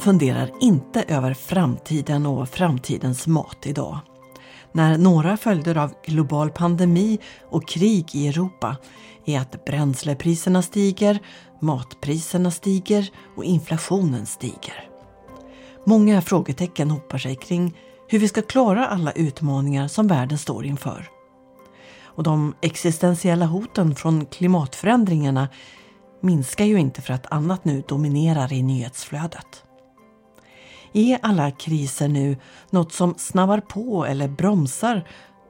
funderar inte över framtiden och framtidens mat idag. När några följder av global pandemi och krig i Europa är att bränslepriserna stiger, matpriserna stiger och inflationen stiger. Många frågetecken hopar sig kring hur vi ska klara alla utmaningar som världen står inför. Och de existentiella hoten från klimatförändringarna minskar ju inte för att annat nu dominerar i nyhetsflödet. Är alla kriser nu något som snabbar på eller bromsar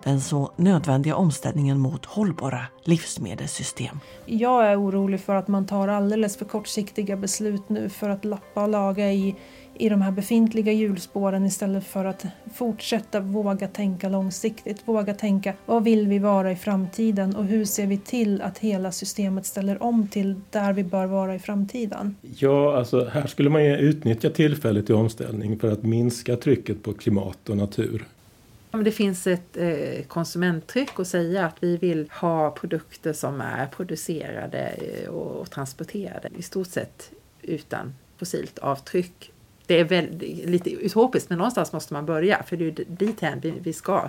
den så nödvändiga omställningen mot hållbara livsmedelssystem? Jag är orolig för att man tar alldeles för kortsiktiga beslut nu för att lappa och laga i i de här befintliga hjulspåren istället för att fortsätta våga tänka långsiktigt. Våga tänka vad vill vi vara i framtiden och hur ser vi till att hela systemet ställer om till där vi bör vara i framtiden? Ja, alltså här skulle man ju utnyttja tillfället i omställning för att minska trycket på klimat och natur. Det finns ett eh, konsumenttryck att säga att vi vill ha produkter som är producerade eh, och transporterade i stort sett utan fossilt avtryck det är väl, lite utopiskt men någonstans måste man börja för det är dithän vi, vi ska.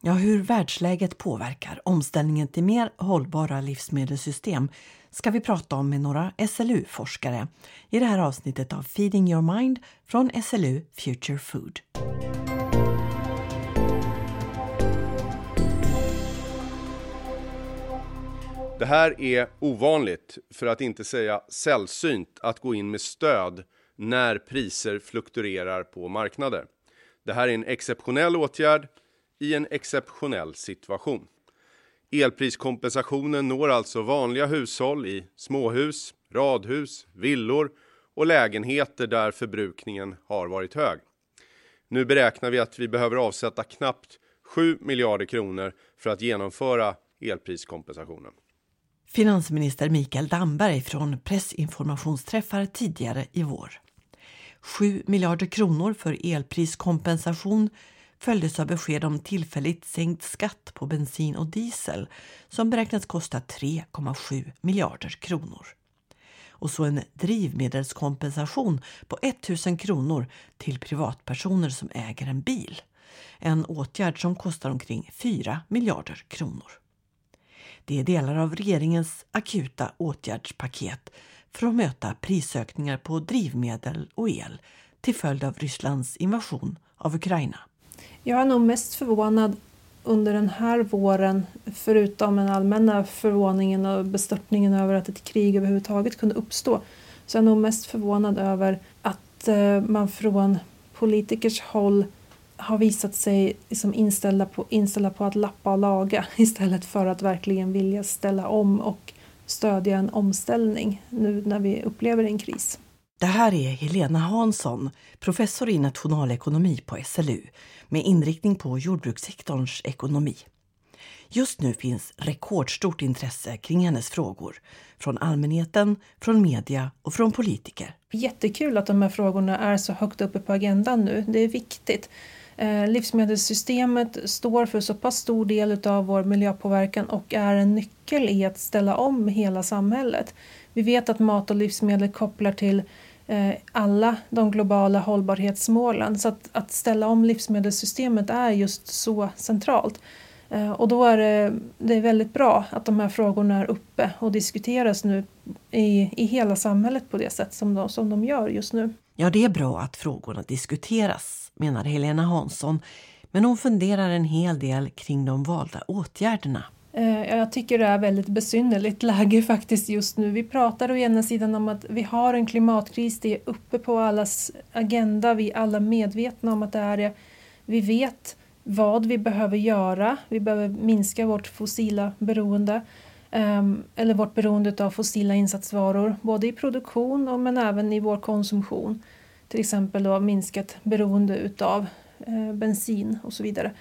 Ja, hur världsläget påverkar omställningen till mer hållbara livsmedelssystem ska vi prata om med några SLU-forskare i det här avsnittet av Feeding your mind från SLU Future Food. Det här är ovanligt, för att inte säga sällsynt, att gå in med stöd när priser fluktuerar på marknader. Det här är en exceptionell åtgärd i en exceptionell situation. Elpriskompensationen når alltså vanliga hushåll i småhus, radhus, villor och lägenheter där förbrukningen har varit hög. Nu beräknar vi att vi behöver avsätta knappt 7 miljarder kronor för att genomföra elpriskompensationen. Finansminister Mikael Damberg från pressinformationsträffar tidigare i vår. 7 miljarder kronor för elpriskompensation följdes av besked om tillfälligt sänkt skatt på bensin och diesel som beräknas kosta 3,7 miljarder kronor. Och så en drivmedelskompensation på 1 000 kronor till privatpersoner som äger en bil. En åtgärd som kostar omkring 4 miljarder kronor. Det är delar av regeringens akuta åtgärdspaket för att möta prisökningar på drivmedel och el till följd av Rysslands invasion av Ukraina. Jag är nog mest förvånad under den här våren, förutom den allmänna förvåningen och bestörtningen över att ett krig överhuvudtaget kunde uppstå, så är nog mest förvånad över att eh, man från politikers håll har visat sig liksom inställda, på, inställda på att lappa och laga istället för att verkligen vilja ställa om och stödja en omställning nu när vi upplever en kris. Det här är Helena Hansson, professor i nationalekonomi på SLU med inriktning på jordbrukssektorns ekonomi. Just nu finns rekordstort intresse kring hennes frågor från allmänheten, från media och från politiker. Jättekul att de här frågorna är så högt uppe på agendan nu. Det är viktigt. Eh, livsmedelssystemet står för så pass stor del av vår miljöpåverkan och är en nyckel i att ställa om hela samhället. Vi vet att mat och livsmedel kopplar till eh, alla de globala hållbarhetsmålen så att, att ställa om livsmedelssystemet är just så centralt. Eh, och då är det, det är väldigt bra att de här frågorna är uppe och diskuteras nu i, i hela samhället på det sätt som de, som de gör just nu. Ja, det är bra att frågorna diskuteras menar Helena Hansson. Men hon funderar en hel del kring de valda åtgärderna. Eh, jag tycker det är väldigt besynnerligt läge faktiskt just nu. Vi pratar å ena sidan om att vi har en klimatkris, det är uppe på allas agenda, vi är alla medvetna om att det är det. Vi vet vad vi behöver göra, vi behöver minska vårt fossila beroende ehm, eller vårt beroende av fossila insatsvaror, både i produktion men även i vår konsumtion till exempel då minskat beroende utav eh, bensin och så vidare.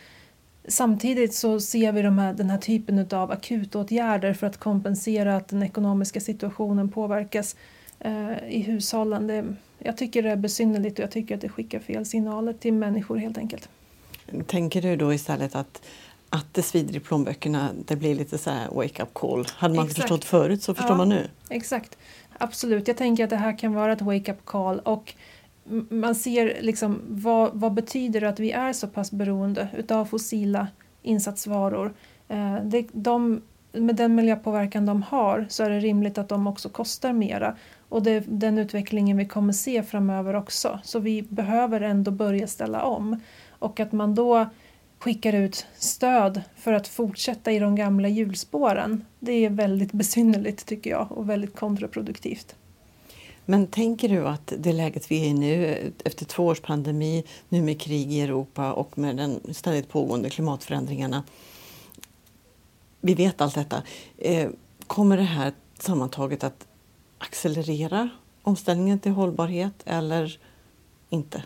Samtidigt så ser vi de här, den här typen av akutåtgärder för att kompensera att den ekonomiska situationen påverkas eh, i hushållen. Det, jag tycker det är besynnerligt och jag tycker att det skickar fel signaler till människor helt enkelt. Tänker du då istället att att det svider i plånböckerna, det blir lite så här wake up call. Hade man exakt. förstått förut så förstår ja, man nu. Exakt, absolut. Jag tänker att det här kan vara ett wake up call och man ser liksom vad, vad betyder det att vi är så pass beroende utav fossila insatsvaror. Eh, det, de, med den miljöpåverkan de har så är det rimligt att de också kostar mera. Och det är den utvecklingen vi kommer se framöver också. Så vi behöver ändå börja ställa om. Och att man då skickar ut stöd för att fortsätta i de gamla hjulspåren. Det är väldigt besynnerligt tycker jag och väldigt kontraproduktivt. Men tänker du att det läget vi är i nu efter två års pandemi, nu med krig i Europa och med den ständigt pågående klimatförändringarna. Vi vet allt detta. Eh, kommer det här sammantaget att accelerera omställningen till hållbarhet eller inte?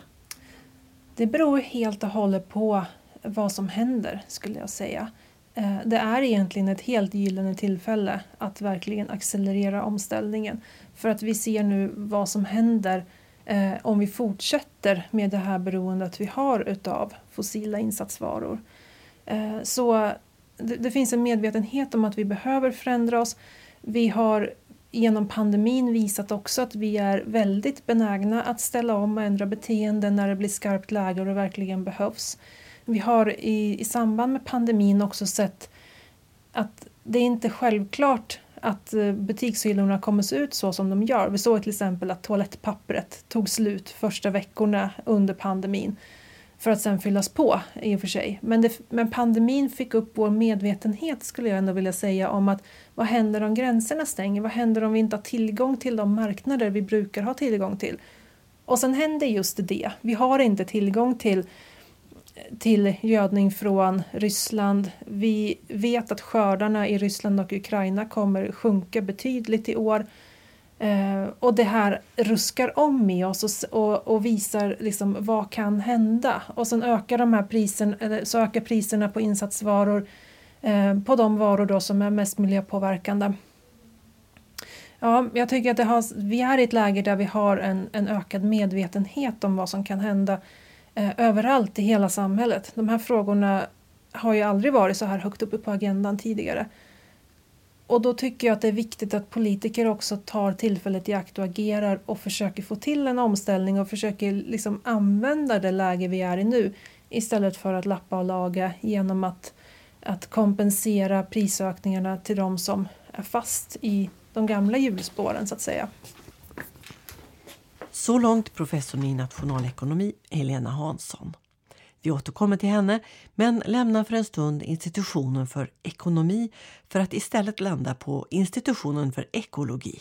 Det beror helt och hållet på vad som händer skulle jag säga. Eh, det är egentligen ett helt gyllene tillfälle att verkligen accelerera omställningen. För att vi ser nu vad som händer eh, om vi fortsätter med det här beroendet vi har utav fossila insatsvaror. Eh, så det, det, finns en medvetenhet om att vi behöver förändra oss. Vi har genom pandemin visat också att vi är väldigt benägna att ställa om och ändra beteenden när det blir skarpt läge och det verkligen behövs. Vi har i, i samband med pandemin också sett att det är inte självklart att eh, butikshyllorna kommer se ut så som de gör. Vi såg till exempel att toalettpappret tog slut första veckorna under pandemin för att sen fyllas på i och för sig. Men, det, men pandemin fick upp vår medvetenhet skulle jag ändå vilja säga om att vad händer om gränserna stänger? Vad händer om vi inte har tillgång till de marknader vi brukar ha tillgång till? Och sen händer just det. Vi har inte tillgång till till gödning från Ryssland. Vi vet att skördarna i Ryssland och Ukraina kommer sjunka betydligt i år. Eh, och det här ruskar om i oss och, och, och, visar liksom vad kan hända. Och sen ökar de här priserna, så ökar priserna på insatsvaror eh, på de varor då som är mest miljöpåverkande. Ja, jag tycker att det har, vi är i ett läge där vi har en, en ökad medvetenhet om vad som kan hända eh, överallt i hela samhället. De här frågorna har ju aldrig varit så här högt uppe på agendan tidigare. Och då tycker jag att det är viktigt att politiker också tar tillfället i akt och agerar och försöker få till en omställning och försöker liksom använda det läge vi är i nu istället för att lappa och laga genom att, att kompensera prisökningarna till de som är fast i de gamla hjulspåren så att säga. Så långt professorn i nationalekonomi Helena Hansson. Vi återkommer till henne men lämnar för en stund institutionen för ekonomi för att istället landa på institutionen för ekologi.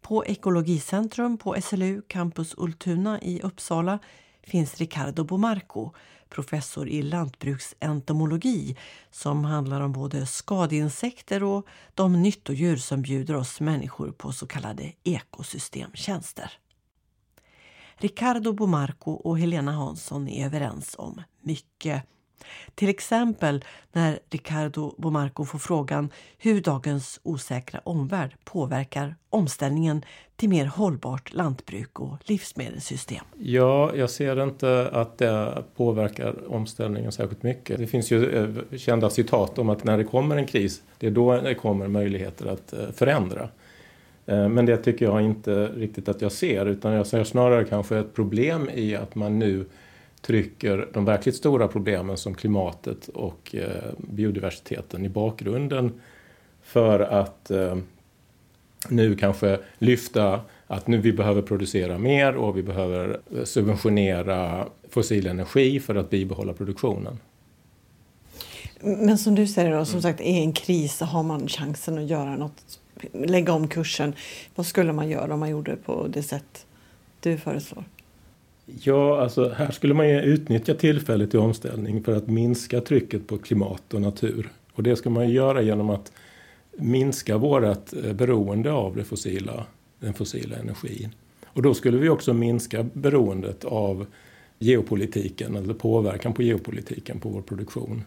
På Ekologicentrum på SLU Campus Ultuna i Uppsala finns Ricardo Bomarco, professor i lantbruksentomologi som handlar om både skadeinsekter och de nyttodjur som bjuder oss människor på så kallade ekosystemtjänster. Ricardo Bomarco och Helena Hansson är överens om mycket. Till exempel när Ricardo Bomarco får frågan hur dagens osäkra omvärld påverkar omställningen till mer hållbart lantbruk och livsmedelssystem. Ja, jag ser inte att det påverkar omställningen särskilt mycket. Det finns ju eh, kända citat om att när det kommer en kris, det är då det kommer möjligheter att eh, förändra. Eh, men det tycker jag inte riktigt att jag ser utan jag ser snarare kanske ett problem i att man nu trycker de verkligt stora problemen som klimatet och eh, biodiversiteten i bakgrunden för att eh, nu kanske lyfta att nu vi behöver producera mer och vi behöver subventionera fossil energi för att bibehålla produktionen. Men som du säger, då, som sagt, i en kris har man chansen att göra något lägga om kursen. Vad skulle man göra om man gjorde på det sätt du föreslår? Ja, alltså här skulle man ju utnyttja tillfället till omställning för att minska trycket på klimat och natur. Och det ska man göra genom att minska vårt eh, beroende av det fossila, den fossila energin. Och då skulle vi också minska beroendet av geopolitiken eller påverkan på geopolitiken på vår produktion.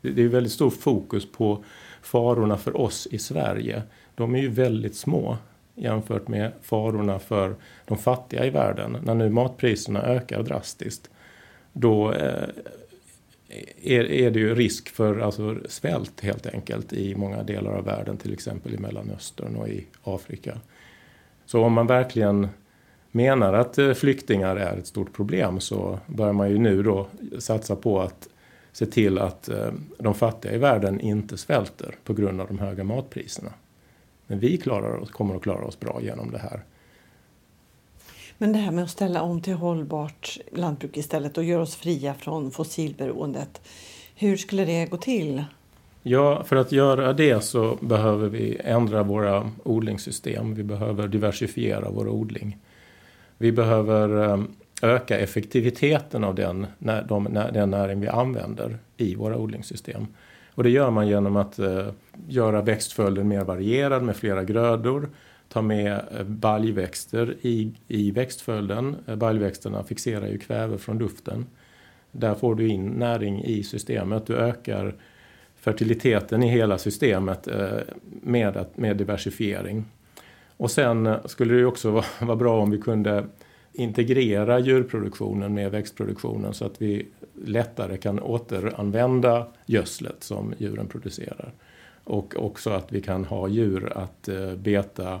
Det är väldigt stor fokus på farorna för oss i Sverige de är ju väldigt små jämfört med farorna för de fattiga i världen. När nu matpriserna ökar drastiskt då eh, är, det ju risk för alltså, svält helt enkelt i många delar av världen, till exempel i Mellanöstern och i Afrika. Så om man verkligen menar att eh, flyktingar är ett stort problem så börjar man ju nu då satsa på att se till att eh, de fattiga i världen inte svälter på grund av de höga matpriserna. Men vi klarar oss, kommer att klara oss bra genom det här. Men det här med att ställa om till hållbart lantbruk istället och göra oss fria från fossilberoendet. Hur skulle det gå till? Ja, för att göra det så behöver vi ändra våra odlingssystem. Vi behöver diversifiera vår odling. Vi behöver eh, öka effektiviteten av den, de, den näring vi använder i våra odlingssystem. Och det gör man genom att eh, göra växtföljden mer varierad med flera grödor, ta med eh, baljväxter i, i växtföljden. Eh, baljväxterna fixerar ju kväve från luften. Där får du in näring i systemet. Du ökar fertiliteten i hela systemet eh, med, med diversifiering. Och sen eh, skulle det också vara, vara bra om vi kunde integrera djurproduktionen med växtproduktionen så att vi lättare kan återanvända gödslet som djuren producerar. Och också att vi kan ha djur att eh, beta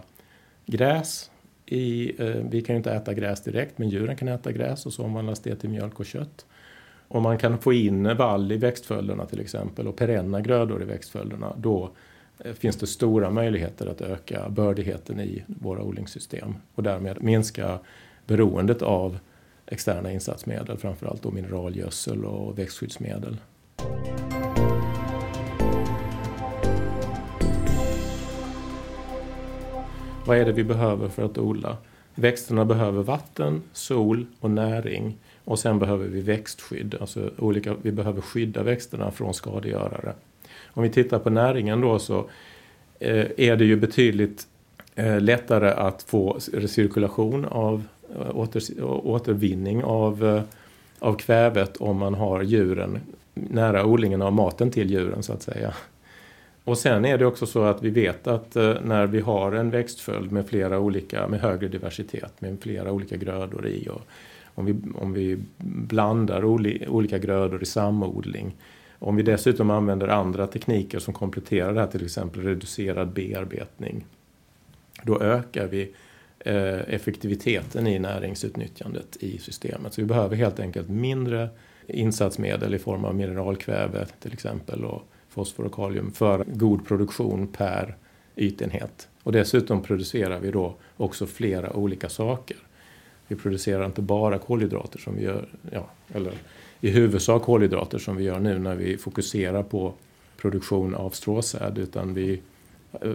gräs. I, eh, vi kan ju inte äta gräs direkt men djuren kan äta gräs och så omvandlas det till mjölk och kött. Om man kan få in vall i växtföljderna till exempel och perenna grödor i växtföljderna då eh, finns det stora möjligheter att öka bördigheten i våra odlingssystem och därmed minska beroendet av externa insatsmedel, framförallt då mineralgödsel och växtskyddsmedel. Vad är det vi behöver för att odla? Växterna behöver vatten, sol och näring och sen behöver vi växtskydd. Alltså olika, vi behöver skydda växterna från skadegörare. Om vi tittar på näringen då så eh, är det ju betydligt eh, lättare att få recirkulation av Eh, åter, återvinning av, eh, av kvävet om man har djuren nära odlingen av maten till djuren så att säga. Och sen är det också så att vi vet att eh, när vi har en växtföljd med flera olika, med högre diversitet, med flera olika grödor i och om vi, om vi blandar olika grödor i samodling om vi dessutom använder andra tekniker som kompletterar det här, till exempel reducerad bearbetning, då ökar vi Eh, Eh, effektiviteten i näringsutnyttjandet i systemet. Så vi behöver helt enkelt mindre insatsmedel i form av mineralkväve till exempel och fosfor och kalium för god produktion per ytenhet. Och dessutom producerar vi då också flera olika saker. Vi producerar inte bara kolhydrater som vi gör, ja, eller i huvudsak kolhydrater som vi gör nu när vi fokuserar på produktion av stråsäd utan vi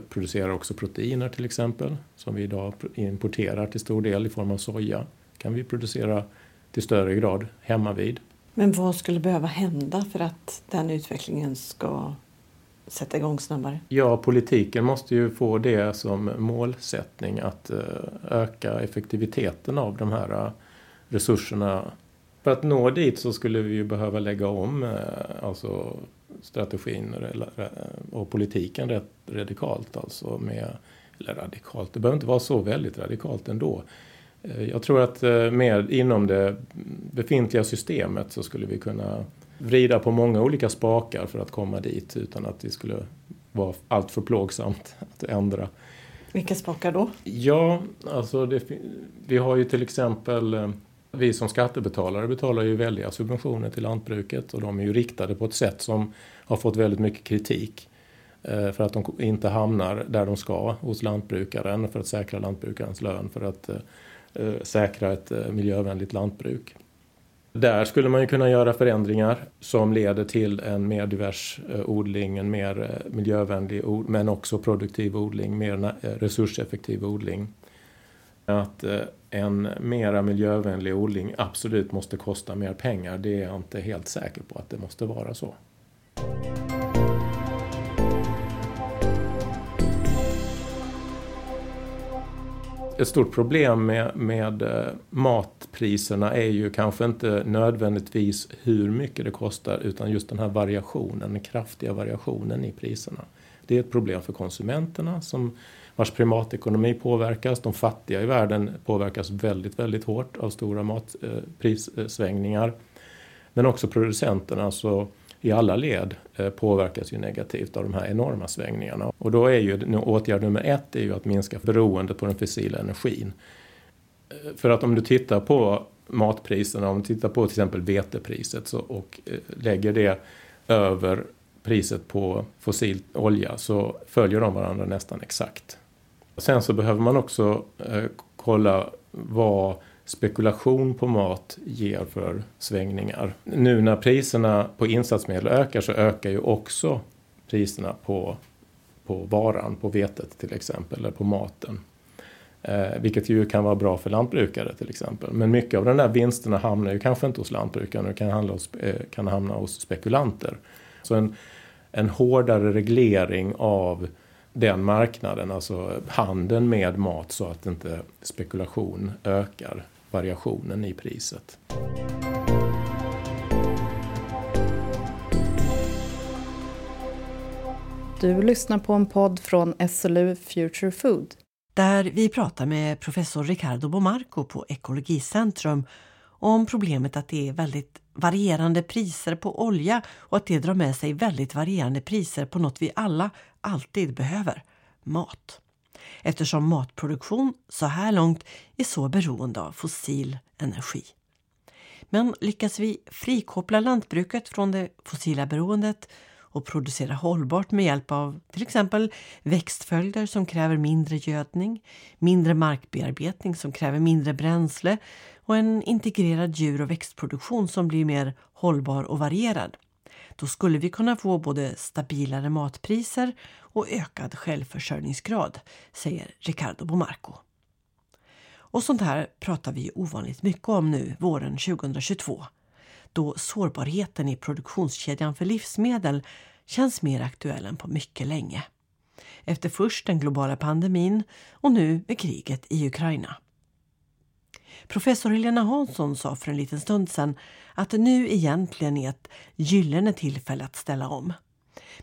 producerar också proteiner till exempel som vi idag importerar till stor del i form av soja. kan vi producera till större grad hemma vid. Men vad skulle behöva hända för att den utvecklingen ska sätta igång snabbare? Ja, politiken måste ju få det som målsättning att eh, öka effektiviteten av de här eh, resurserna. För att nå dit så skulle vi ju behöva lägga om alltså strategin och politiken rätt radikalt. Alltså med, eller radikalt, det behöver inte vara så väldigt radikalt ändå. Eh, jag tror att eh, med, inom det befintliga systemet så skulle vi kunna vrida på många olika spakar för att komma dit utan att det skulle vara allt för plågsamt att ändra. Vilka spakar då? Ja, alltså det, vi har ju till exempel eh, vi som skattebetalare betalar ju väldiga subventioner till lantbruket och de är ju riktade på ett sätt som har fått väldigt mycket kritik eh, för att de inte hamnar där de ska hos lantbrukaren för att säkra lantbrukarens lön för att eh, eh, säkra ett miljövänligt lantbruk. Där skulle man ju kunna göra förändringar som leder till en mer divers odling, en mer miljövänlig men också produktiv odling, mer resurseffektiv odling. Att eh, en mera miljövänlig odling absolut måste kosta mer pengar, det är jag inte helt säker på att det måste vara så. Ett stort problem med, med eh, matpriserna är ju kanske inte nödvändigtvis hur mycket det kostar utan just den här variationen, den kraftiga variationen i priserna. Det är ett problem för konsumenterna som, vars primatekonomi påverkas. De fattiga i världen påverkas väldigt, väldigt hårt av stora matprissvängningar. Men också producenterna. Så i alla led eh, påverkas ju negativt av de här enorma svängningarna. Och då är ju åtgärd nummer ett är ju att minska beroendet på den fossila energin. Eh, för att om du tittar på matpriserna, om du tittar på till exempel vetepriset så, och eh, lägger det över priset på fossil olja så följer de varandra nästan exakt. Sen så behöver man också eh, kolla vad spekulation på mat ger för svängningar. Nu när priserna på insatsmedel ökar så ökar ju också priserna på, på varan, på vetet till exempel, eller på maten. Eh, vilket ju kan vara bra för lantbrukare till exempel. Men mycket av de där vinsterna hamnar ju kanske inte hos lantbrukare, utan kan, hos, eh, kan hamna hos spekulanter. Så en, en hårdare reglering av den marknaden, alltså handeln med mat så att inte spekulation ökar variationen i priset. Du lyssnar på en podd från SLU Future Food. Där vi pratar med professor Ricardo Bomarco på Ekologicentrum om problemet att det är väldigt varierande priser på olja och att det drar med sig väldigt varierande priser på något vi alla alltid behöver, mat. Eftersom matproduktion så här långt är så beroende av fossil energi. Men lyckas vi frikoppla lantbruket från det fossila beroendet och producera hållbart med hjälp av till exempel växtföljder som kräver mindre gödning, mindre markbearbetning som kräver mindre bränsle och en integrerad djur och växtproduktion som blir mer hållbar och varierad. Då skulle vi kunna få både stabilare matpriser och ökad självförsörjningsgrad, säger Ricardo Bomarco. Och sånt här pratar vi ovanligt mycket om nu våren 2022 då sårbarheten i produktionskedjan för livsmedel känns mer aktuell än på mycket länge. Efter först den globala pandemin och nu med kriget i Ukraina. Professor Helena Hansson sa för en liten stund sedan att det nu egentligen är ett gyllene tillfälle att ställa om.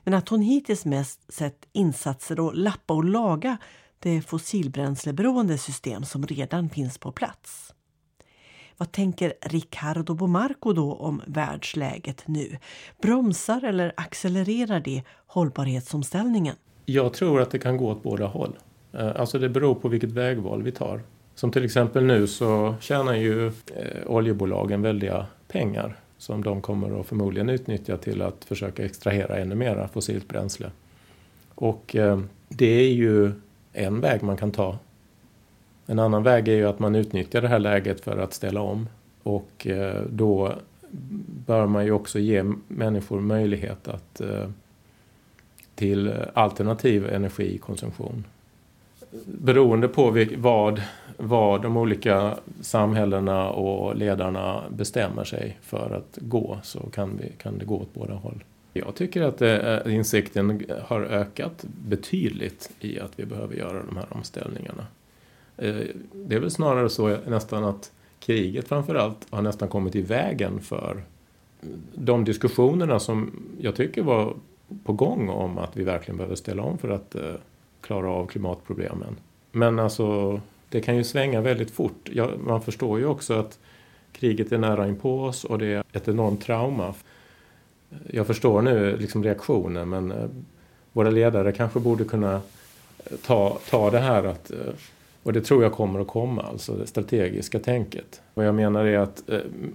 Men att hon hittills mest sett insatser att lappa och laga det fossilbränsleberoende system som redan finns på plats. Vad tänker Ricardo Bomarco då om världsläget nu? Bromsar eller accelererar det hållbarhetsomställningen? Jag tror att det kan gå åt båda håll. Eh, alltså det beror på vilket vägval vi tar. Som till exempel nu så tjänar ju eh, oljebolagen väldiga pengar som de kommer att förmodligen utnyttja till att försöka extrahera ännu mera fossilt bränsle. Och eh, det är ju en väg man kan ta en annan väg är ju att man utnyttjar det här läget för att ställa om. Och eh, då bör man ju också ge människor möjlighet att eh, till alternativ energikonsumtion. Beroende på vad, vad de olika samhällena och ledarna bestämmer sig för att gå så kan, vi, kan det gå åt båda håll. Jag tycker att eh, eh, insikten har ökat betydligt i att vi behöver göra de här omställningarna. Eh, det är väl snarare så nästan att kriget framförallt har nästan kommit i vägen för de diskussionerna som jag tycker var på gång om att vi verkligen behöver ställa om för att eh, klara av klimatproblemen. Men alltså, det kan ju svänga väldigt fort. Ja, man förstår ju också att kriget är nära inpå oss och det är ett enormt trauma. Jag förstår nu liksom reaktionen men eh, våra ledare kanske borde kunna eh, ta, ta det här att eh, och det tror jag kommer att komma, alltså det strategiska tänket. Vad jag menar är att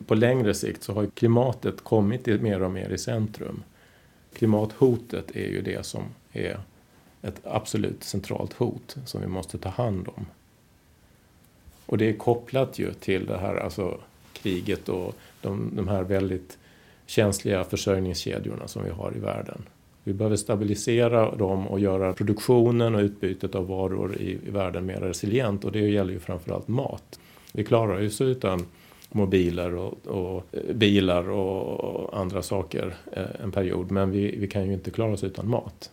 på längre sikt så har klimatet kommit mer och mer i centrum. Klimathotet är ju det som är ett absolut centralt hot som vi måste ta hand om. Och det är kopplat ju till det här alltså kriget och de, de här väldigt känsliga försörjningskedjorna som vi har i världen. Vi behöver stabilisera dem och göra produktionen och utbytet av varor i, i världen mer resilient och det gäller ju framförallt mat. Vi klarar ju så utan mobiler och, och eh, bilar och, andra saker eh, en period men vi, vi kan ju inte klara oss utan mat.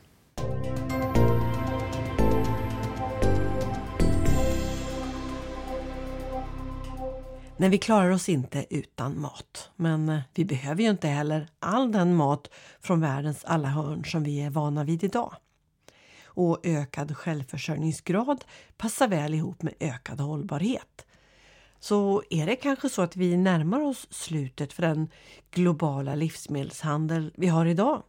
Nej, vi klarar oss inte utan mat. Men eh, vi behöver ju inte heller all den mat från världens alla hörn som vi är vana vid idag. Och ökad självförsörjningsgrad passar väl ihop med ökad hållbarhet. Så är det kanske så att vi närmar oss slutet för den globala livsmedelshandel vi har idag?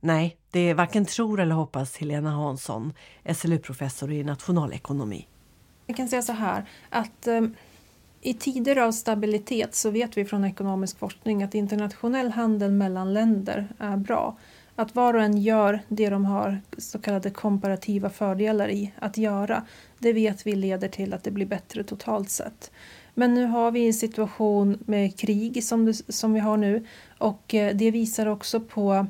Nej, det är varken tror eller hoppas Helena Hansson, SLU-professor i nationalekonomi. Vi kan säga så här att eh, i tider av stabilitet så vet vi från ekonomisk forskning att internationell handel mellan länder är bra. Att var och en gör det de har så kallade komparativa fördelar i att göra, det vet vi leder till att det blir bättre totalt sett. Men nu har vi en situation med krig som, det, som vi har nu och eh, det visar också på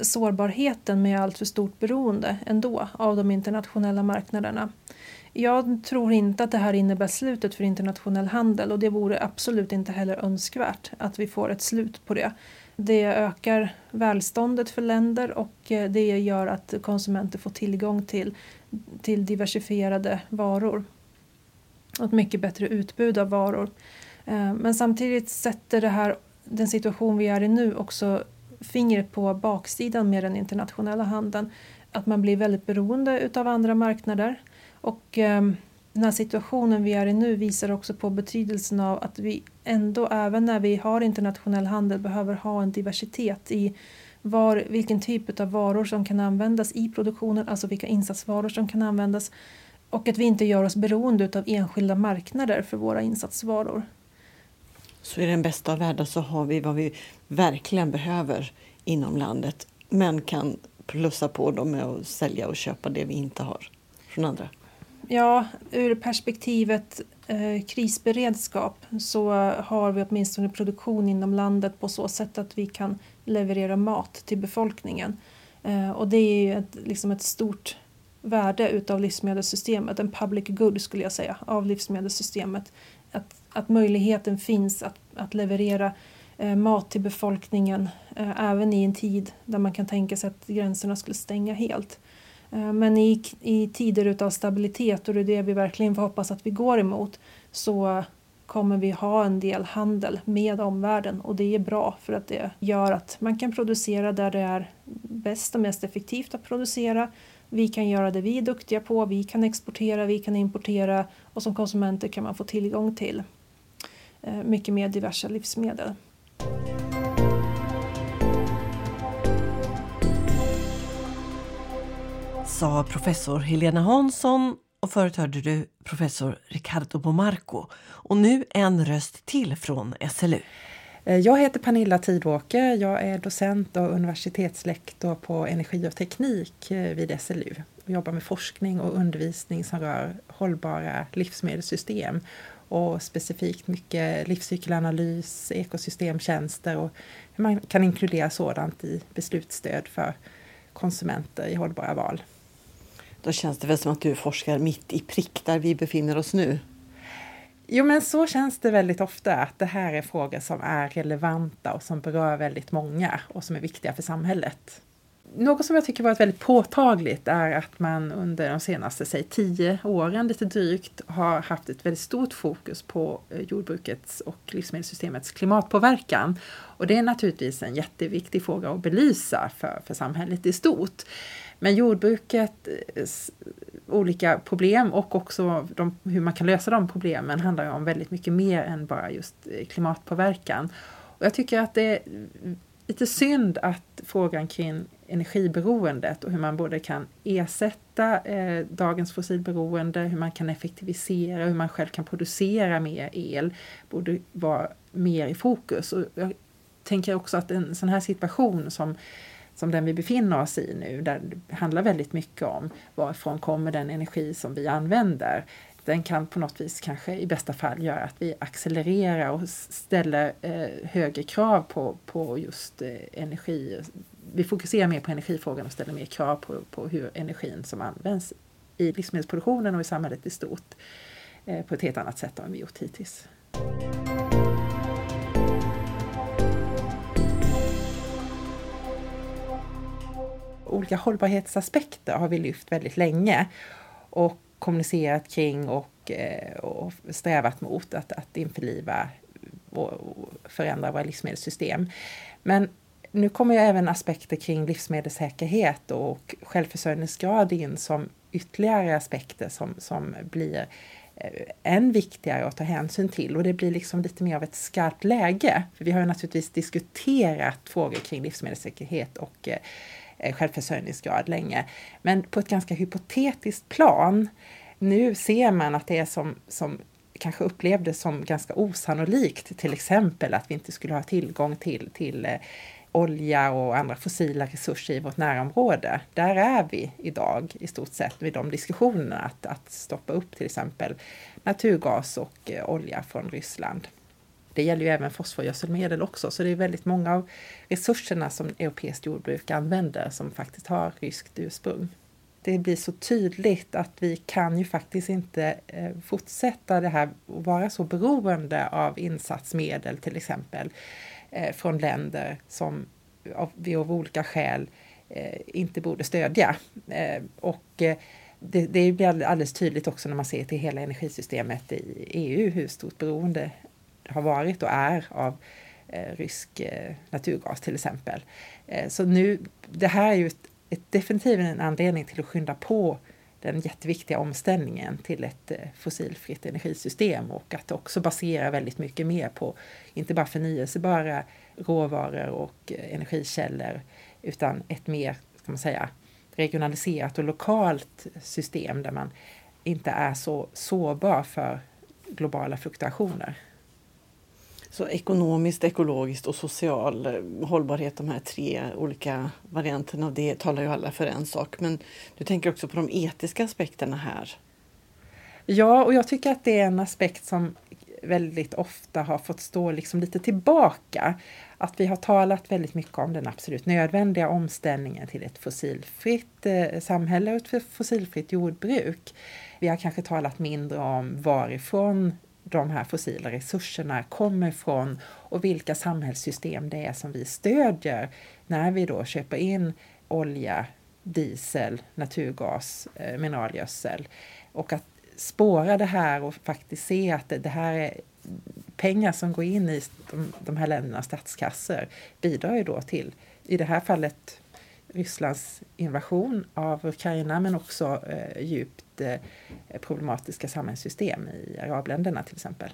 sårbarheten med allt för stort beroende ändå av de internationella marknaderna. Jag tror inte att det här innebär slutet för internationell handel och det vore absolut inte heller önskvärt att vi får ett slut på det. Det ökar välståndet för länder och eh, det gör att konsumenter får tillgång till, till diversifierade varor och ett mycket bättre utbud av varor. Eh, men samtidigt sätter det här, den situation vi är i nu också fingret på baksidan med den internationella handeln. Att man blir väldigt beroende utav andra marknader. Och eh, den här situationen vi är i nu visar också på betydelsen av att vi ändå, även när vi har internationell handel, behöver ha en diversitet i var, vilken typ av varor som kan användas i produktionen, alltså vilka insatsvaror som kan användas och att vi inte gör oss beroende av enskilda marknader för våra insatsvaror. Så i den bästa av världar så har vi vad vi verkligen behöver inom landet men kan plussa på dem med att sälja och köpa det vi inte har från andra. Ja, ur perspektivet eh, krisberedskap så har vi åtminstone produktion inom landet på så sätt att vi kan leverera mat till befolkningen. Eh, och det är ju ett, liksom ett stort värde utav livsmedelssystemet, en public good skulle jag säga, av livsmedelssystemet. Att, att möjligheten finns att, att leverera eh, mat till befolkningen eh, även i en tid där man kan tänka sig att gränserna skulle stänga helt. Eh, men i, i tider utav stabilitet, och det är det vi verkligen får hoppas att vi går emot, så kommer vi ha en del handel med omvärlden och det är bra för att det gör att man kan producera där det är bäst och mest effektivt att producera vi kan göra det vi är duktiga på, vi kan exportera, vi kan importera och som konsumenter kan man få tillgång till eh, mycket mer diverse livsmedel. Sa professor Helena Hansson och förut hörde du professor Ricardo Bomarco. Och nu en röst till från SLU. Eh, jag heter Pernilla Tidåker. Jag är docent och universitetslektor på energi och teknik eh, vid SLU. Jag jobbar med forskning och undervisning som rör hållbara livsmedelssystem och specifikt mycket livscykelanalys, ekosystemtjänster och hur man kan inkludera sådant i beslutsstöd för konsumenter i hållbara val. Då känns det väl som att du forskar mitt i prick där vi befinner oss nu? Jo, men så känns det väldigt ofta att det här är frågor som är relevanta och som berör väldigt många och som är viktiga för samhället. Något som jag tycker varit väldigt påtagligt är att man under de senaste säg, tio åren lite drygt har haft ett väldigt stort fokus på eh, jordbrukets och livsmedelssystemets klimatpåverkan. Och det är naturligtvis en jätteviktig fråga att belysa för, för samhället i stort. Men jordbrukets eh, olika problem och också de, hur man kan lösa de problemen handlar ju om väldigt mycket mer än bara just eh, klimatpåverkan. Och jag tycker att det är lite synd att frågan kring energiberoendet och hur man både kan ersätta eh, dagens fossilberoende, hur man kan effektivisera, hur man själv kan producera mer el, borde vara mer i fokus. Och jag tänker också att en sån här situation som som den vi befinner oss i nu, där det handlar väldigt mycket om varifrån kommer den energi som vi använder. Den kan på något vis kanske i bästa fall göra att vi accelererar och ställer eh, högre krav på, på just eh, energi. Vi fokuserar mer på energifrågan och ställer mer krav på, på hur energin som används i livsmedelsproduktionen och i samhället i stort eh, på ett helt annat sätt än vi gjort hittills. Olika hållbarhetsaspekter har vi lyft väldigt länge och kommunicerat kring och, eh, och strävat mot att, att införliva och förändra våra livsmedelssystem. Men nu kommer ju även aspekter kring livsmedelssäkerhet och självförsörjningsgrad in som ytterligare aspekter som, som blir eh, än viktigare att ta hänsyn till och det blir liksom lite mer av ett skarpt läge. För vi har ju naturligtvis diskuterat frågor kring livsmedelssäkerhet och eh, Eh, självförsörjningsgrad länge. Men på ett ganska hypotetiskt plan nu ser man att det är som, som kanske upplevdes som ganska osannolikt, till exempel att vi inte skulle ha tillgång till, till eh, olja och andra fossila resurser i vårt närområde. Där är vi idag i stort sett vid de diskussionerna att, att stoppa upp till exempel naturgas och eh, olja från Ryssland. Det gäller ju även fosforgödselmedel också, så det är väldigt många av resurserna som europeiskt jordbruk använder som faktiskt har ryskt ursprung. Det blir så tydligt att vi kan ju faktiskt inte eh, fortsätta det här och vara så beroende av insatsmedel till exempel eh, från länder som vi av olika skäl eh, inte borde stödja. Och det, det blir alldeles tydligt också när man ser till hela energisystemet i EU hur stort beroende har varit och är av eh, rysk eh, naturgas till exempel. Eh, så nu, det här är ju ett, ett, definitivt en anledning till att skynda på den jätteviktiga omställningen till ett eh, fossilfritt energisystem och att också basera väldigt mycket mer på inte bara förnyelsebara råvaror och eh, energikällor utan ett mer, ska man säga, regionaliserat och lokalt system där man inte är så sårbar för globala fluktuationer. Så ekonomiskt, ekologiskt och social eh, hållbarhet, de här tre olika varianterna av det talar ju alla för en sak. Men du tänker också på de etiska aspekterna här. Ja, och jag tycker att det är en aspekt som väldigt ofta har fått stå liksom lite tillbaka. Att vi har talat väldigt mycket om den absolut nödvändiga omställningen till ett fossilfritt eh, samhälle och ett fossilfritt jordbruk. Vi har kanske talat mindre om varifrån de här fossila resurserna kommer ifrån och vilka samhällssystem det är som vi stödjer när vi då köper in olja, diesel, naturgas, eh, mineralgödsel. Och att spåra det här och faktiskt se att det, det här är pengar som går in i de, de här ländernas statskassor bidrar ju då till, i det här fallet, Rysslands invasion av Ukraina men också eh, djupt eh, problematiska samhällssystem i arabländerna till exempel.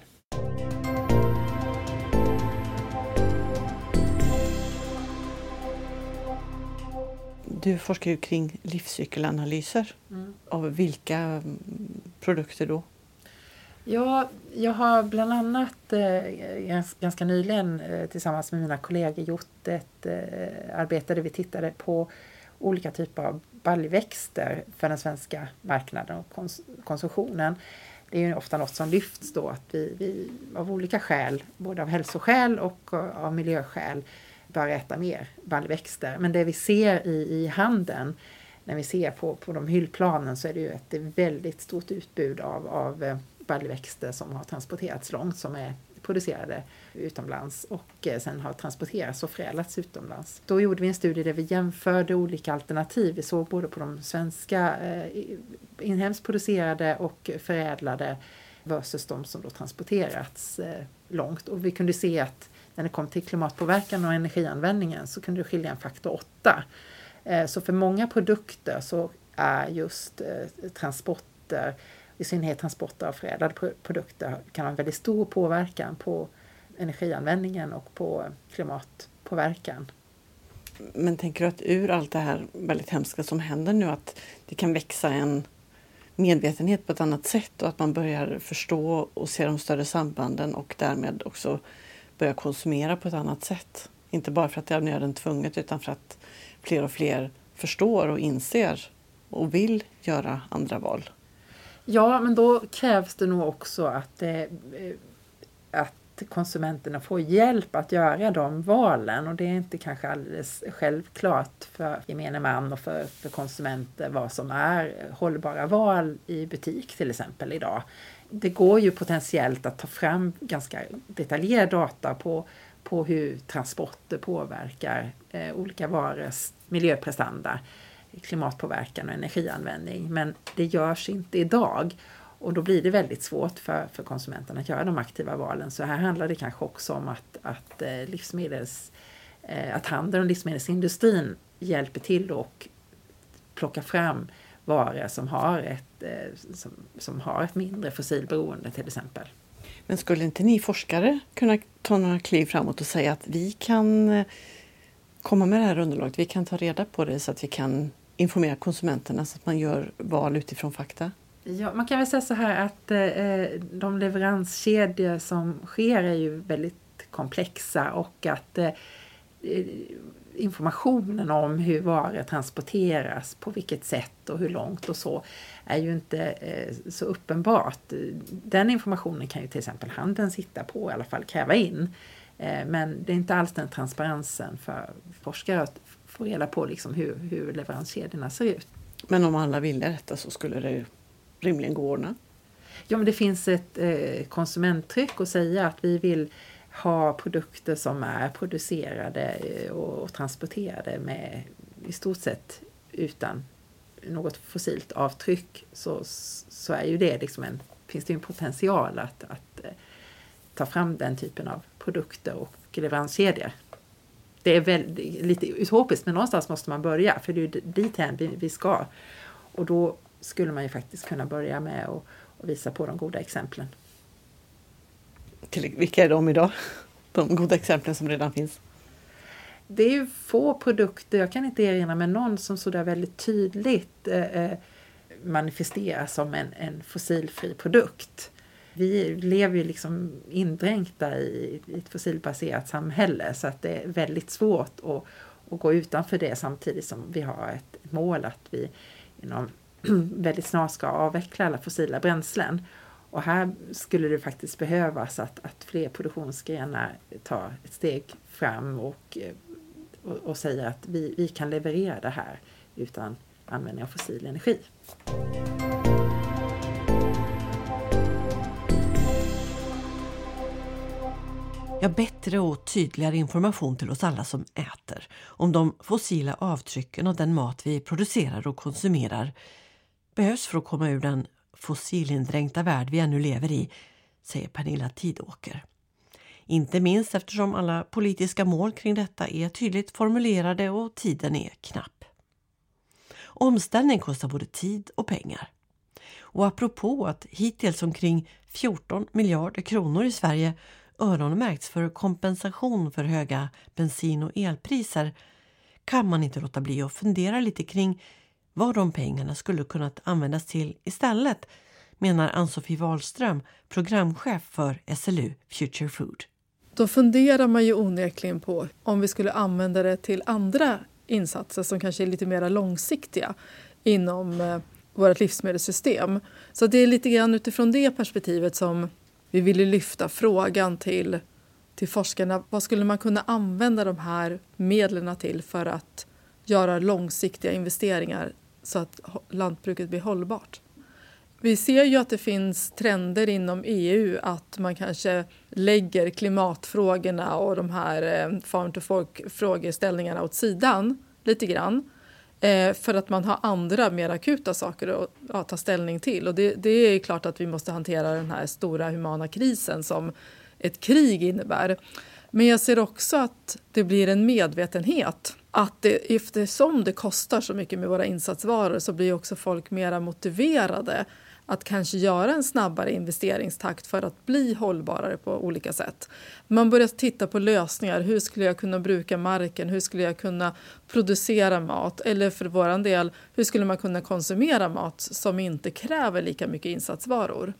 Du forskar ju kring livscykelanalyser. Mm. Av vilka produkter då? Ja, jag har bland annat eh, ganska nyligen eh, tillsammans med mina kollegor gjort ett eh, arbete där vi tittade på olika typer av baljväxter för den svenska marknaden och kons konsumtionen. Det är ju ofta något som lyfts då att vi, vi av olika skäl, både av hälsoskäl och eh, av miljöskäl, bör äta mer baljväxter. Men det vi ser i, i handeln när vi ser på, på de hyllplanen så är det ju ett väldigt stort utbud av, av eh, baljväxter som har transporterats långt som är producerade utomlands och eh, sen har transporterats och förädlats utomlands. Då gjorde vi en studie där vi jämförde olika alternativ. Vi såg både på de svenska eh, inhemskt producerade och förädlade versus de som då transporterats eh, långt och vi kunde se att när det kom till klimatpåverkan och energianvändningen så kunde det skilja en faktor 8. Så för många produkter så är just transporter i synnerhet transporter av förädlade produkter kan ha en väldigt stor påverkan på energianvändningen och på klimatpåverkan. Men tänker du att ur allt det här väldigt hemska som händer nu att det kan växa en medvetenhet på ett annat sätt och att man börjar förstå och se de större sambanden och därmed också börja konsumera på ett annat sätt? Inte bara för att det är nöden tvunget utan för att fler och fler förstår och inser och vill göra andra val. Ja, men då krävs det nog också att, eh, eh, att konsumenterna får hjälp att göra de valen och det är inte kanske alldeles självklart för gemene man och för, för konsumenter vad som är hållbara val i butik till exempel idag. Det går ju potentiellt att ta fram ganska detaljerad data på, på hur transporter påverkar eh, olika varors miljöprestanda klimatpåverkan och energianvändning. Men det görs inte idag. Och då blir det väldigt svårt för, för konsumenterna att göra de aktiva valen. Så här handlar det kanske också om att, att, eh, livsmedels, eh, att handeln och livsmedelsindustrin hjälper till och plocka fram varor som har ett, eh, som, som har ett mindre fossilberoende till exempel. Men skulle inte ni forskare kunna ta några kliv framåt och säga att vi kan komma med det här underlaget, vi kan ta reda på det så att vi kan informera konsumenterna så att man gör val utifrån fakta? Ja, man kan väl säga så här att eh, de leveranskedjor som sker är ju väldigt komplexa och att eh, eh, informationen om hur varor transporteras, på vilket sätt och hur långt och så är ju inte eh, så uppenbart. Den informationen kan ju till exempel handeln sitta på, i alla fall kräva in. Eh, men det är inte alls den transparensen för forskare att få reda på liksom hur, hur leveranskedjorna ser ut. Men om alla ville detta så skulle det rimligen gå att ordna? Ja, men det finns ett eh, konsumenttryck att säga att vi vill ha produkter som är producerade eh, och, och transporterade med i stort sett utan något fossilt avtryck så, så är ju det liksom en, finns det en potential att, att eh, ta fram den typen av produkter och leveranskedjor. Det är väl, lite utopiskt men någonstans måste man börja för det är dithän vi, vi ska. Och då skulle man ju faktiskt kunna börja med att visa på de goda exemplen. Till, vilka är de idag? De goda exemplen som redan finns? Det är ju få produkter, jag kan inte erinra mig någon som sådär väldigt tydligt eh, eh, manifesteras som en, en fossilfri produkt. Vi lever ju liksom indränkta i, i ett fossilbaserat samhälle så att det är väldigt svårt att, att gå utanför det samtidigt som vi har ett mål att vi inom väldigt snart ska avveckla alla fossila bränslen. Och här skulle det faktiskt behövas att, att fler produktionsgrenar tar ett steg fram och, och, och säger att vi, vi kan leverera det här utan användning av fossil energi. Ja, bättre och tydligare information till oss alla som äter om de fossila avtrycken av den mat vi producerar och konsumerar behövs för att komma ur den fossilindränkta värld vi ännu lever i, säger Pernilla Tidåker. Inte minst eftersom alla politiska mål kring detta är tydligt formulerade och tiden är knapp. Omställning kostar både tid och pengar. Och apropå att hittills omkring 14 miljarder kronor i Sverige öronmärkts för kompensation för höga bensin och elpriser kan man inte låta bli att fundera lite kring vad de pengarna skulle kunnat användas till istället menar Ann-Sofie Wahlström, programchef för SLU Future Food. Då funderar man ju onekligen på om vi skulle använda det till andra insatser som kanske är lite mer långsiktiga inom eh, vårt livsmedelssystem. Så det är lite grann utifrån det perspektivet som vi ville lyfta frågan till, till forskarna. Vad skulle man kunna använda de här medlen till för att göra långsiktiga investeringar så att lantbruket blir hållbart. Vi ser ju att det finns trender inom EU att man kanske lägger klimatfrågorna och de här eh, farm to fork-frågeställningarna åt sidan lite grann eh, för att man har andra mer akuta saker att ta ställning till. Och det, det är klart att vi måste hantera den här stora humana krisen som ett krig innebär. Men jag ser också att det blir en medvetenhet att det, eftersom det kostar så mycket med våra insatsvaror så blir också folk mer motiverade att kanske göra en snabbare investeringstakt för att bli hållbarare på olika sätt. Man börjar titta på lösningar. Hur skulle jag kunna bruka marken? Hur skulle jag kunna producera mat? Eller för vår del, hur skulle man kunna konsumera mat som inte kräver lika mycket insatsvaror?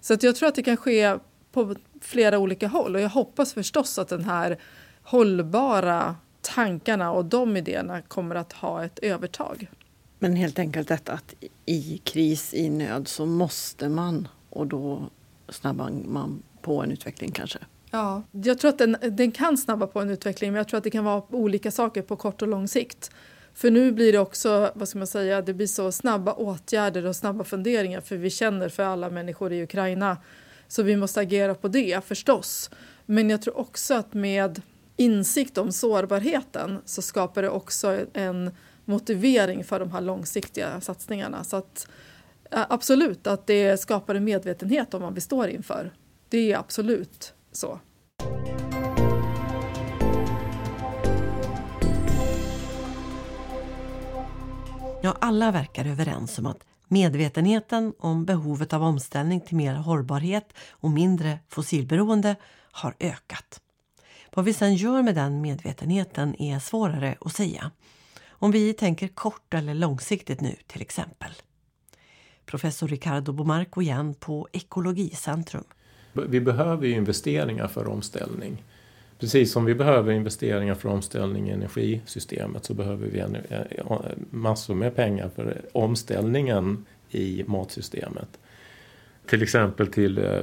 Så att jag tror att det kan ske på flera olika håll och jag hoppas förstås att den här hållbara tankarna och de idéerna kommer att ha ett övertag. Men helt enkelt detta att i kris, i nöd så måste man och då snabbar man på en utveckling kanske? Ja, jag tror att den, den kan snabba på en utveckling men jag tror att det kan vara olika saker på kort och lång sikt. För nu blir det också, vad ska man säga, det blir så snabba åtgärder och snabba funderingar för vi känner för alla människor i Ukraina. Så vi måste agera på det förstås. Men jag tror också att med insikt om sårbarheten så skapar det också en motivering för de här långsiktiga satsningarna. Så att, absolut, att det skapar en medvetenhet om vad vi står inför. Det är absolut så. Ja, alla verkar överens om att medvetenheten om behovet av omställning till mer hållbarhet och mindre fossilberoende har ökat. Vad vi sen gör med den medvetenheten är svårare att säga. Om vi tänker kort eller långsiktigt nu till exempel. Professor Ricardo Bomarco igen på Ekologicentrum. Vi behöver ju investeringar för omställning. Precis som vi behöver investeringar för omställning i energisystemet så behöver vi eh, massor med pengar för omställningen i matsystemet. Till exempel till eh,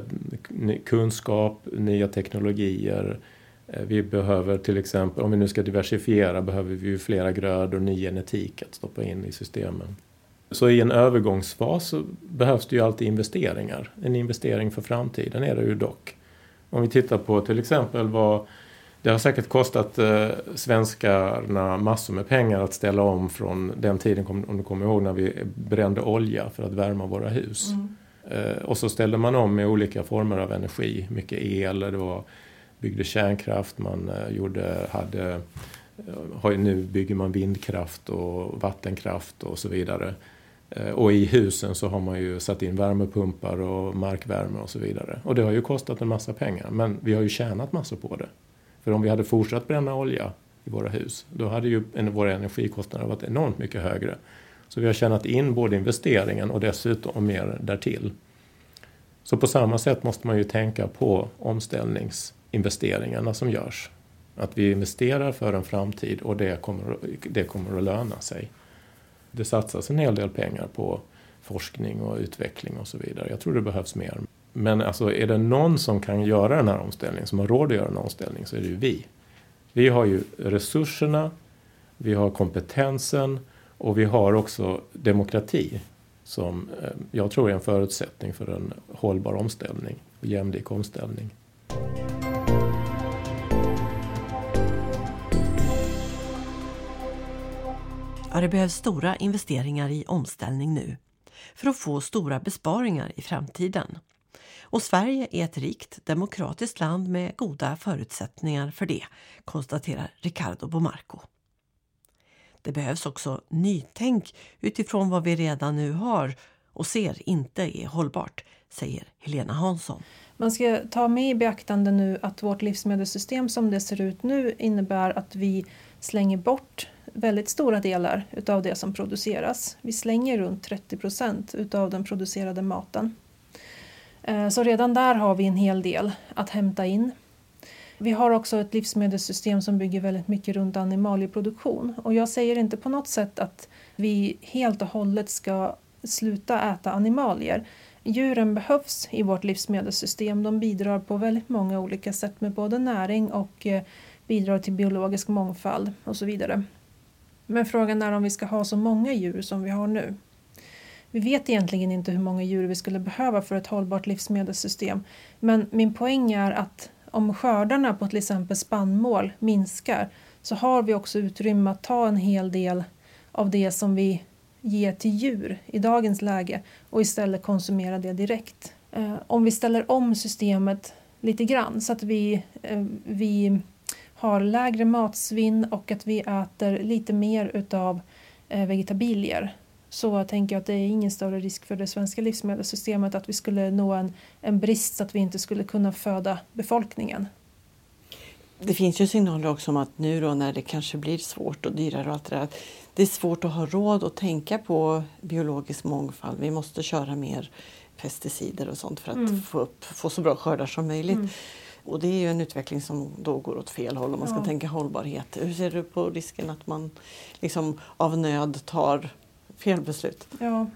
kunskap, nya teknologier. Eh, vi behöver till exempel, om vi nu ska diversifiera, behöver vi ju flera grödor, ny genetik att stoppa in i systemen. Så i en övergångsfas så behövs det ju alltid investeringar. En investering för framtiden är det ju dock. Om vi tittar på till exempel vad det har säkert kostat eh, svenskarna massor med pengar att ställa om från den tiden, om du kommer ihåg, när vi brände olja för att värma våra hus. Mm. Eh, och så ställde man om med olika former av energi, mycket el, det var, byggde kärnkraft, man eh, gjorde, hade, eh, nu bygger man vindkraft och vattenkraft och så vidare. Eh, och i husen så har man ju satt in värmepumpar och markvärme och så vidare. Och det har ju kostat en massa pengar, men vi har ju tjänat massor på det. För om vi hade fortsatt bränna olja i våra hus, då hade ju våra energikostnader varit enormt mycket högre. Så vi har tjänat in både investeringen och dessutom mer därtill. Så på samma sätt måste man ju tänka på omställnings investeringarna som görs. Att vi investerar för en framtid och det kommer, det kommer att löna sig. Det satsas en hel del pengar på forskning och utveckling och så vidare. Jag tror det behövs mer. Men alltså, är det någon som kan göra den här omställningen, som har råd att göra en omställning, så är det ju vi. Vi har ju resurserna, vi har kompetensen och vi har också demokrati som eh, jag tror är en förutsättning för en hållbar omställning, och jämlik omställning. Ja, det behövs stora investeringar i omställning nu för att få stora besparingar i framtiden. Och Sverige är ett rikt demokratiskt land med goda förutsättningar för det, konstaterar Ricardo Bomarco. Det behövs också nytänk utifrån vad vi redan nu har och ser inte är hållbart, säger Helena Hansson. Man ska ta med i beaktande nu att vårt livsmedelssystem som det ser ut nu innebär att vi slänger bort väldigt stora delar utav det som produceras. Vi slänger runt 30 procent utav den producerade maten. Eh, så redan där har vi en hel del att hämta in. Vi har också ett livsmedelssystem som bygger väldigt mycket runt animalieproduktion. Och jag säger inte på något sätt att vi helt och hållet ska sluta äta animalier. Djuren behövs i vårt livsmedelssystem. De bidrar på väldigt många olika sätt med både näring och eh, bidrar till biologisk mångfald och så vidare. Men frågan är om vi ska ha så många djur som vi har nu. Vi vet egentligen inte hur många djur vi skulle behöva för ett hållbart livsmedelssystem. Men min poäng är att om skördarna på till exempel spannmål minskar så har vi också utrymme att ta en hel del av det som vi ger till djur i dagens läge och istället konsumera det direkt. Eh, om vi ställer om systemet lite grann så att vi, eh, vi har lägre matsvinn och att vi äter lite mer utav eh, vegetabilier så tänker jag att det är ingen större risk för det svenska livsmedelssystemet att vi skulle nå en, en brist så att vi inte skulle kunna föda befolkningen. Det finns ju signaler också om att nu då när det kanske blir svårt och dyrare och allt det där, det är svårt att ha råd att tänka på biologisk mångfald. Vi måste köra mer pesticider och sånt för att mm. få, upp, få så bra skördar som möjligt. Mm. Och det är ju en utveckling som då går åt fel håll om man ska ja. tänka hållbarhet. Hur ser du på risken att man liksom av nöd tar fel beslut? Ja,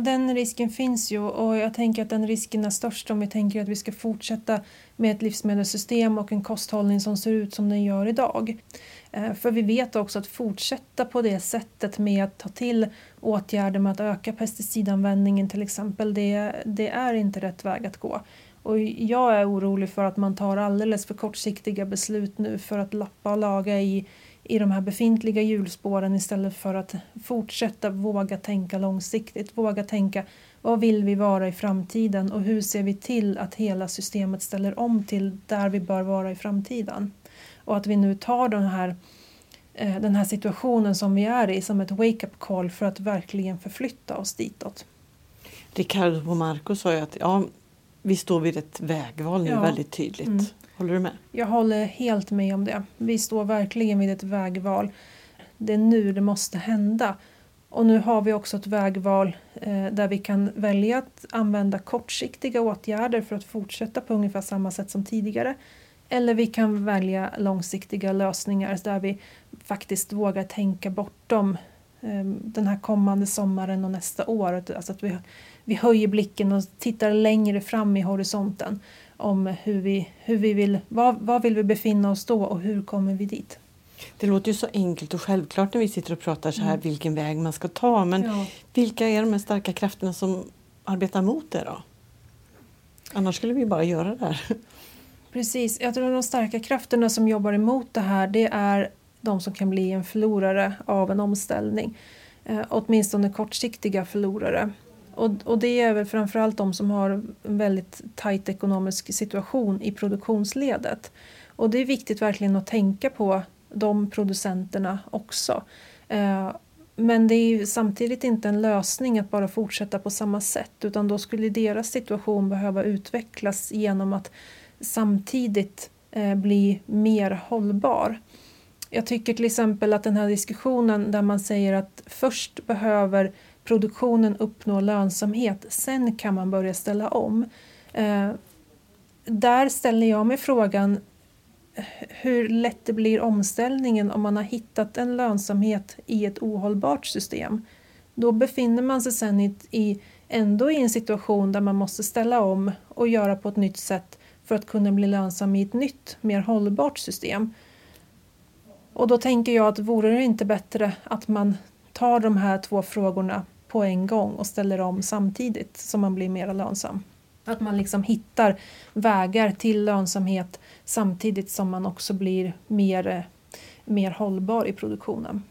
den risken finns ju och jag tänker att den risken är störst om vi tänker att vi ska fortsätta med ett livsmedelssystem och en kosthållning som ser ut som den gör idag. Eh, för vi vet också att fortsätta på det sättet med att ta till åtgärder med att öka pesticidanvändningen till exempel, det, det är inte rätt väg att gå. Och jag är orolig för att man tar alldeles för kortsiktiga beslut nu för att lappa och laga i, i de här befintliga hjulspåren istället för att fortsätta våga tänka långsiktigt. Våga tänka vad vill vi vara i framtiden och hur ser vi till att hela systemet ställer om till där vi bör vara i framtiden. Och att vi nu tar den här, eh, den här situationen som vi är i som ett wake-up call för att verkligen förflytta oss ditåt. Ricardo Marco sa ju att ja, vi står vid ett vägval nu ja. väldigt tydligt. Mm. Håller du med? Jag håller helt med om det. Vi står verkligen vid ett vägval. Det är nu det måste hända. Och nu har vi också ett vägval eh, där vi kan välja att använda kortsiktiga åtgärder för att fortsätta på ungefär samma sätt som tidigare. Eller vi kan välja långsiktiga lösningar där vi faktiskt vågar tänka bortom eh, den här kommande sommaren och nästa år. Alltså att vi, vi höjer blicken och tittar längre fram i horisonten om hur vi, hur vi vill, var, var vill vi befinna oss då och hur kommer vi dit. Det låter ju så enkelt och självklart när vi sitter och pratar så här mm. vilken väg man ska ta. Men ja. vilka är de här starka krafterna som arbetar mot det då? Annars skulle vi bara göra det här. Precis, jag tror att de starka krafterna som jobbar emot det här det är de som kan bli en förlorare av en omställning. Eh, åtminstone kortsiktiga förlorare. Och, och det är väl framförallt de som har en väldigt tajt ekonomisk situation i produktionsledet. Och det är viktigt verkligen att tänka på de producenterna också. Eh, men det är samtidigt inte en lösning att bara fortsätta på samma sätt utan då skulle deras situation behöva utvecklas genom att samtidigt eh, bli mer hållbar. Jag tycker till exempel att den här diskussionen där man säger att först behöver produktionen uppnå lönsamhet, sen kan man börja ställa om. Eh, där ställer jag mig frågan hur lätt det blir omställningen om man har hittat en lönsamhet i ett ohållbart system. Då befinner man sig sen i, i, ändå i en situation där man måste ställa om och göra på ett nytt sätt för att kunna bli lönsam i ett nytt, mer hållbart system. Och då tänker jag att vore det inte bättre att man tar de här två frågorna på en gång och ställer om samtidigt så man blir mer lönsam. Att man liksom hittar vägar till lönsamhet samtidigt som man också blir mer, mer hållbar i produktionen.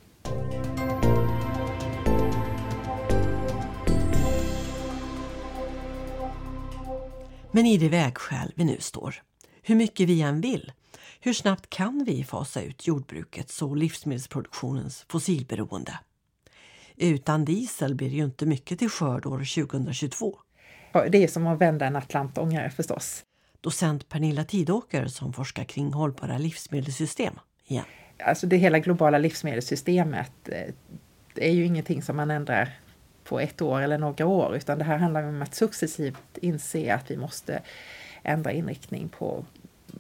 Men i det vägskäl vi nu står, hur mycket vi än vill, hur snabbt kan vi fasa ut jordbrukets och livsmedelsproduktionens fossilberoende? Utan diesel blir det ju inte mycket till skörd år 2022. Det är som att vända en atlantångare förstås. Docent Pernilla Tidåker som forskar kring hållbara livsmedelssystem igen. Alltså det hela globala livsmedelssystemet eh, är ju ingenting som man ändrar på ett år eller några år utan det här handlar om att successivt inse att vi måste ändra inriktning på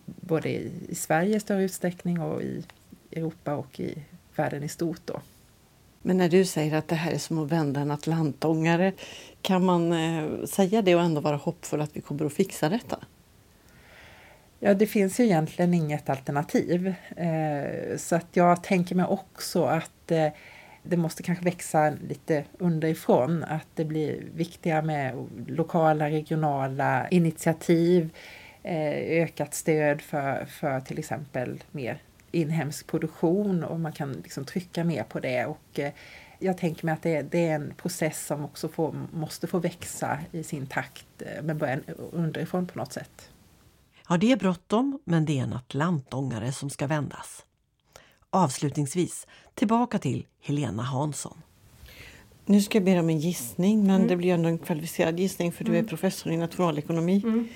både i Sverige i större utsträckning och i Europa och i världen i stort. Då. Men när du säger att det här är som att vända en atlantångare, kan man eh, säga det och ändå vara hoppfull att vi kommer att fixa detta? Ja, det finns ju egentligen inget alternativ. Eh, så att jag tänker mig också att eh, det måste kanske växa lite underifrån. Att det blir viktigare med lokala, regionala initiativ, ökat stöd för, för till exempel mer inhemsk produktion och man kan liksom trycka mer på det. Och eh, jag tänker mig att det, det är en process som också får, måste få växa i sin takt eh, men börja underifrån på något sätt. Ja, det är bråttom, men det är en atlantångare som ska vändas. Avslutningsvis tillbaka till Helena Hansson. Nu ska jag be om en gissning, men mm. det blir ändå en kvalificerad gissning för du är mm. professor i nationalekonomi. Mm.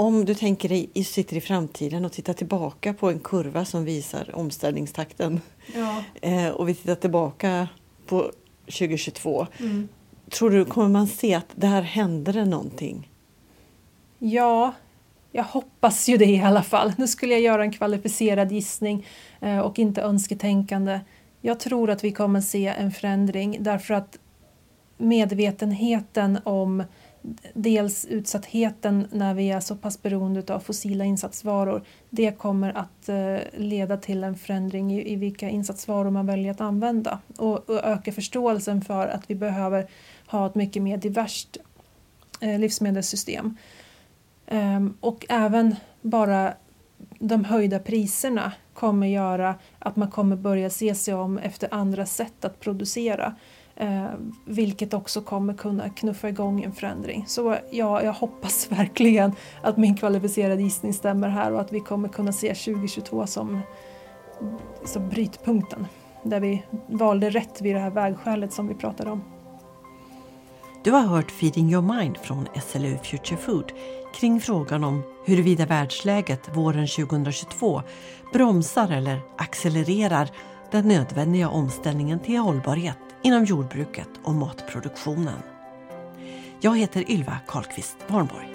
Om du tänker dig, sitter i framtiden och tittar tillbaka på en kurva som visar omställningstakten ja. eh, och vi tittar tillbaka på 2022. Mm. Tror du, kommer man se att där händer det någonting? Ja, jag hoppas ju det i alla fall. Nu skulle jag göra en kvalificerad gissning eh, och inte önsketänkande. Jag tror att vi kommer se en förändring därför att medvetenheten om dels utsattheten när vi är så pass beroende av fossila insatsvaror. Det kommer att eh, leda till en förändring i, i vilka insatsvaror man väljer att använda och, och öka förståelsen för att vi behöver ha ett mycket mer diverst eh, livsmedelssystem. Ehm, och även bara de höjda priserna kommer göra att man kommer börja se sig om efter andra sätt att producera. Eh, vilket också kommer kunna knuffa igång en förändring. Så ja, jag hoppas verkligen att min kvalificerade gissning stämmer här och att vi kommer kunna se 2022 som, som brytpunkten. Där vi valde rätt vid det här vägskälet som vi pratade om. Du har hört Feeding your mind från SLU Future Food kring frågan om huruvida världsläget våren 2022 bromsar eller accelererar den nödvändiga omställningen till hållbarhet inom jordbruket och matproduktionen. Jag heter Ylva Karlqvist Warnborg.